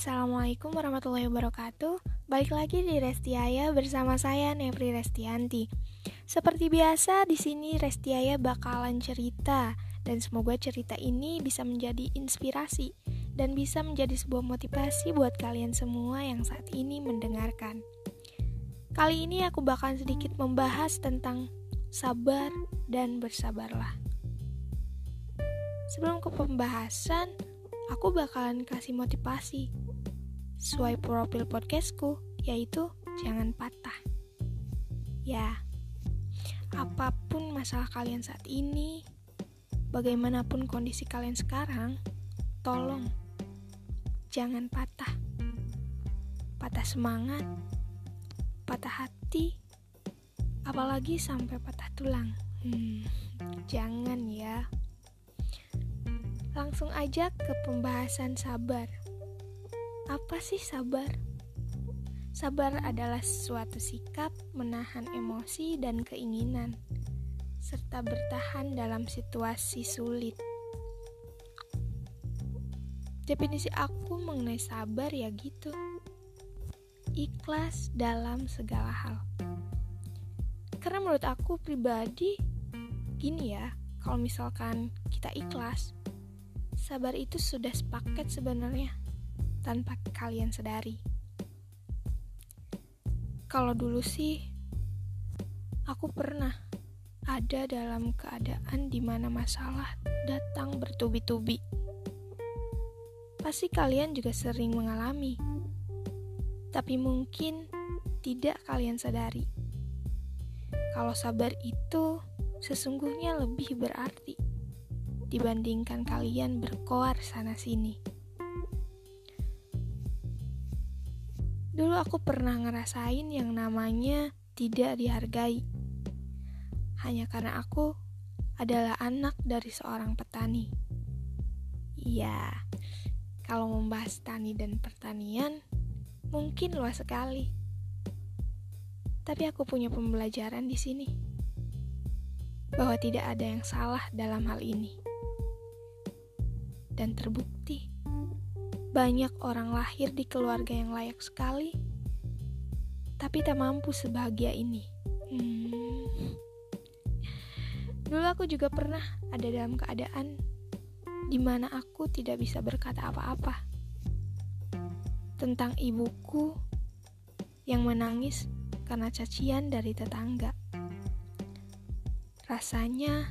Assalamualaikum warahmatullahi wabarakatuh. Balik lagi di Restiaya bersama saya Nevri Restianti. Seperti biasa di sini Restiaya bakalan cerita Dan semoga cerita ini bisa menjadi inspirasi Dan bisa menjadi sebuah motivasi buat kalian semua yang saat ini mendengarkan. Kali ini aku bakalan sedikit membahas tentang sabar dan bersabarlah. Sebelum ke pembahasan, aku bakalan kasih motivasi sesuai profil podcastku, yaitu jangan patah. Ya, apa pun masalah kalian saat ini, bagaimanapun kondisi kalian sekarang, tolong jangan patah. Patah semangat, patah hati, apalagi sampai patah tulang. Hmm, jangan ya. Langsung aja ke pembahasan sabar. Apa sih sabar? Sabar adalah suatu sikap menahan emosi dan keinginan, serta bertahan dalam situasi sulit. Definisi aku mengenai sabar ya gitu. Ikhlas dalam segala hal. Karena menurut aku pribadi, gini ya, kalau misalkan kita ikhlas, sabar itu sudah sepaket sebenarnya tanpa kalian sadari. Kalau dulu sih, aku pernah ada dalam keadaan di mana masalah datang bertubi-tubi. Pasti kalian juga sering mengalami, tapi mungkin tidak kalian sadari. Kalau sabar itu sesungguhnya lebih berarti dibandingkan kalian berkoar sana-sini. Dulu aku pernah ngerasain yang namanya tidak dihargai. Hanya karena aku adalah anak dari seorang petani. Iya, kalau membahas tani dan pertanian, mungkin luas sekali. Tapi aku punya pembelajaran di sini bahwa tidak ada yang salah dalam hal ini dan terbukti banyak orang lahir di keluarga yang layak sekali, tapi tak mampu sebahagia ini. Hmm. Dulu aku juga pernah ada dalam keadaan di mana aku tidak bisa berkata apa-apa tentang ibuku yang menangis karena cacian dari tetangga. Rasanya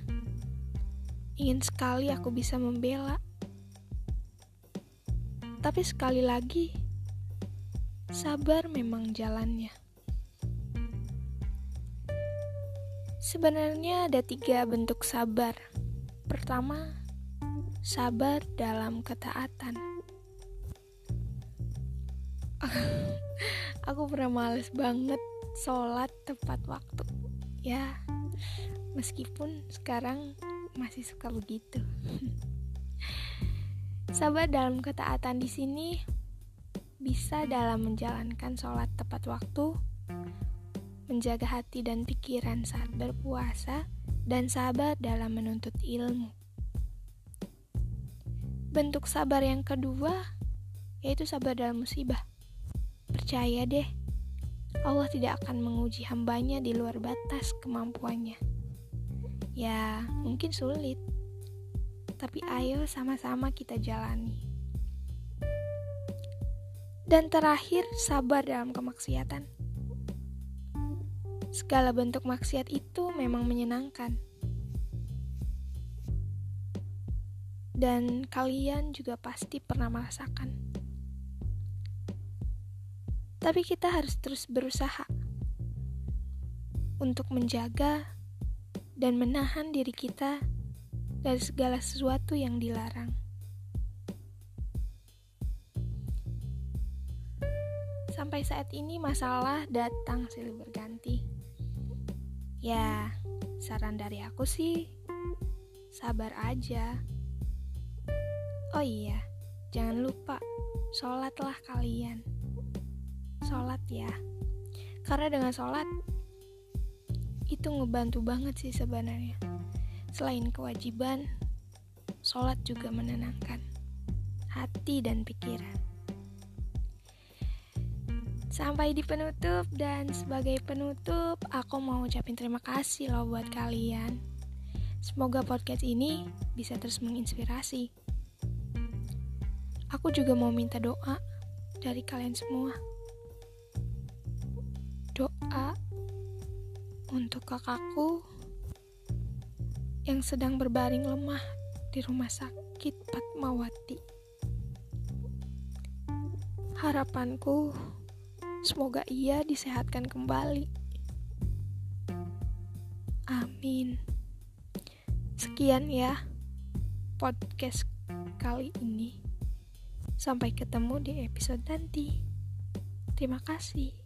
ingin sekali aku bisa membela tapi sekali lagi, sabar memang jalannya. Sebenarnya ada tiga bentuk sabar. Pertama, sabar dalam ketaatan. Aku pernah males banget sholat tepat waktu. Ya, meskipun sekarang masih suka begitu. Sabar dalam ketaatan di sini bisa dalam menjalankan sholat tepat waktu, menjaga hati dan pikiran saat berpuasa, dan sabar dalam menuntut ilmu. Bentuk sabar yang kedua yaitu sabar dalam musibah. Percaya deh, Allah tidak akan menguji hambanya di luar batas kemampuannya. Ya, mungkin sulit, tapi ayo sama-sama kita jalani. Dan terakhir, sabar dalam kemaksiatan. Segala bentuk maksiat itu memang menyenangkan. Dan kalian juga pasti pernah merasakan. Tapi kita harus terus berusaha untuk menjaga dan menahan diri kita dari segala sesuatu yang dilarang. Sampai saat ini masalah datang silih berganti. Ya, saran dari aku sih sabar aja. Oh iya, jangan lupa sholatlah kalian. Sholat ya. Karena dengan sholat itu ngebantu banget sih sebenarnya. Selain kewajiban, sholat juga menenangkan hati dan pikiran. Sampai di penutup dan sebagai penutup aku mau ucapin terima kasih loh buat kalian. Semoga podcast ini bisa terus menginspirasi. Aku juga mau minta doa dari kalian semua. Doa untuk kakakku yang sedang berbaring lemah di rumah sakit Fatmawati. Harapanku semoga ia disehatkan kembali. Amin. Sekian ya podcast kali ini. Sampai ketemu di episode nanti. Terima kasih.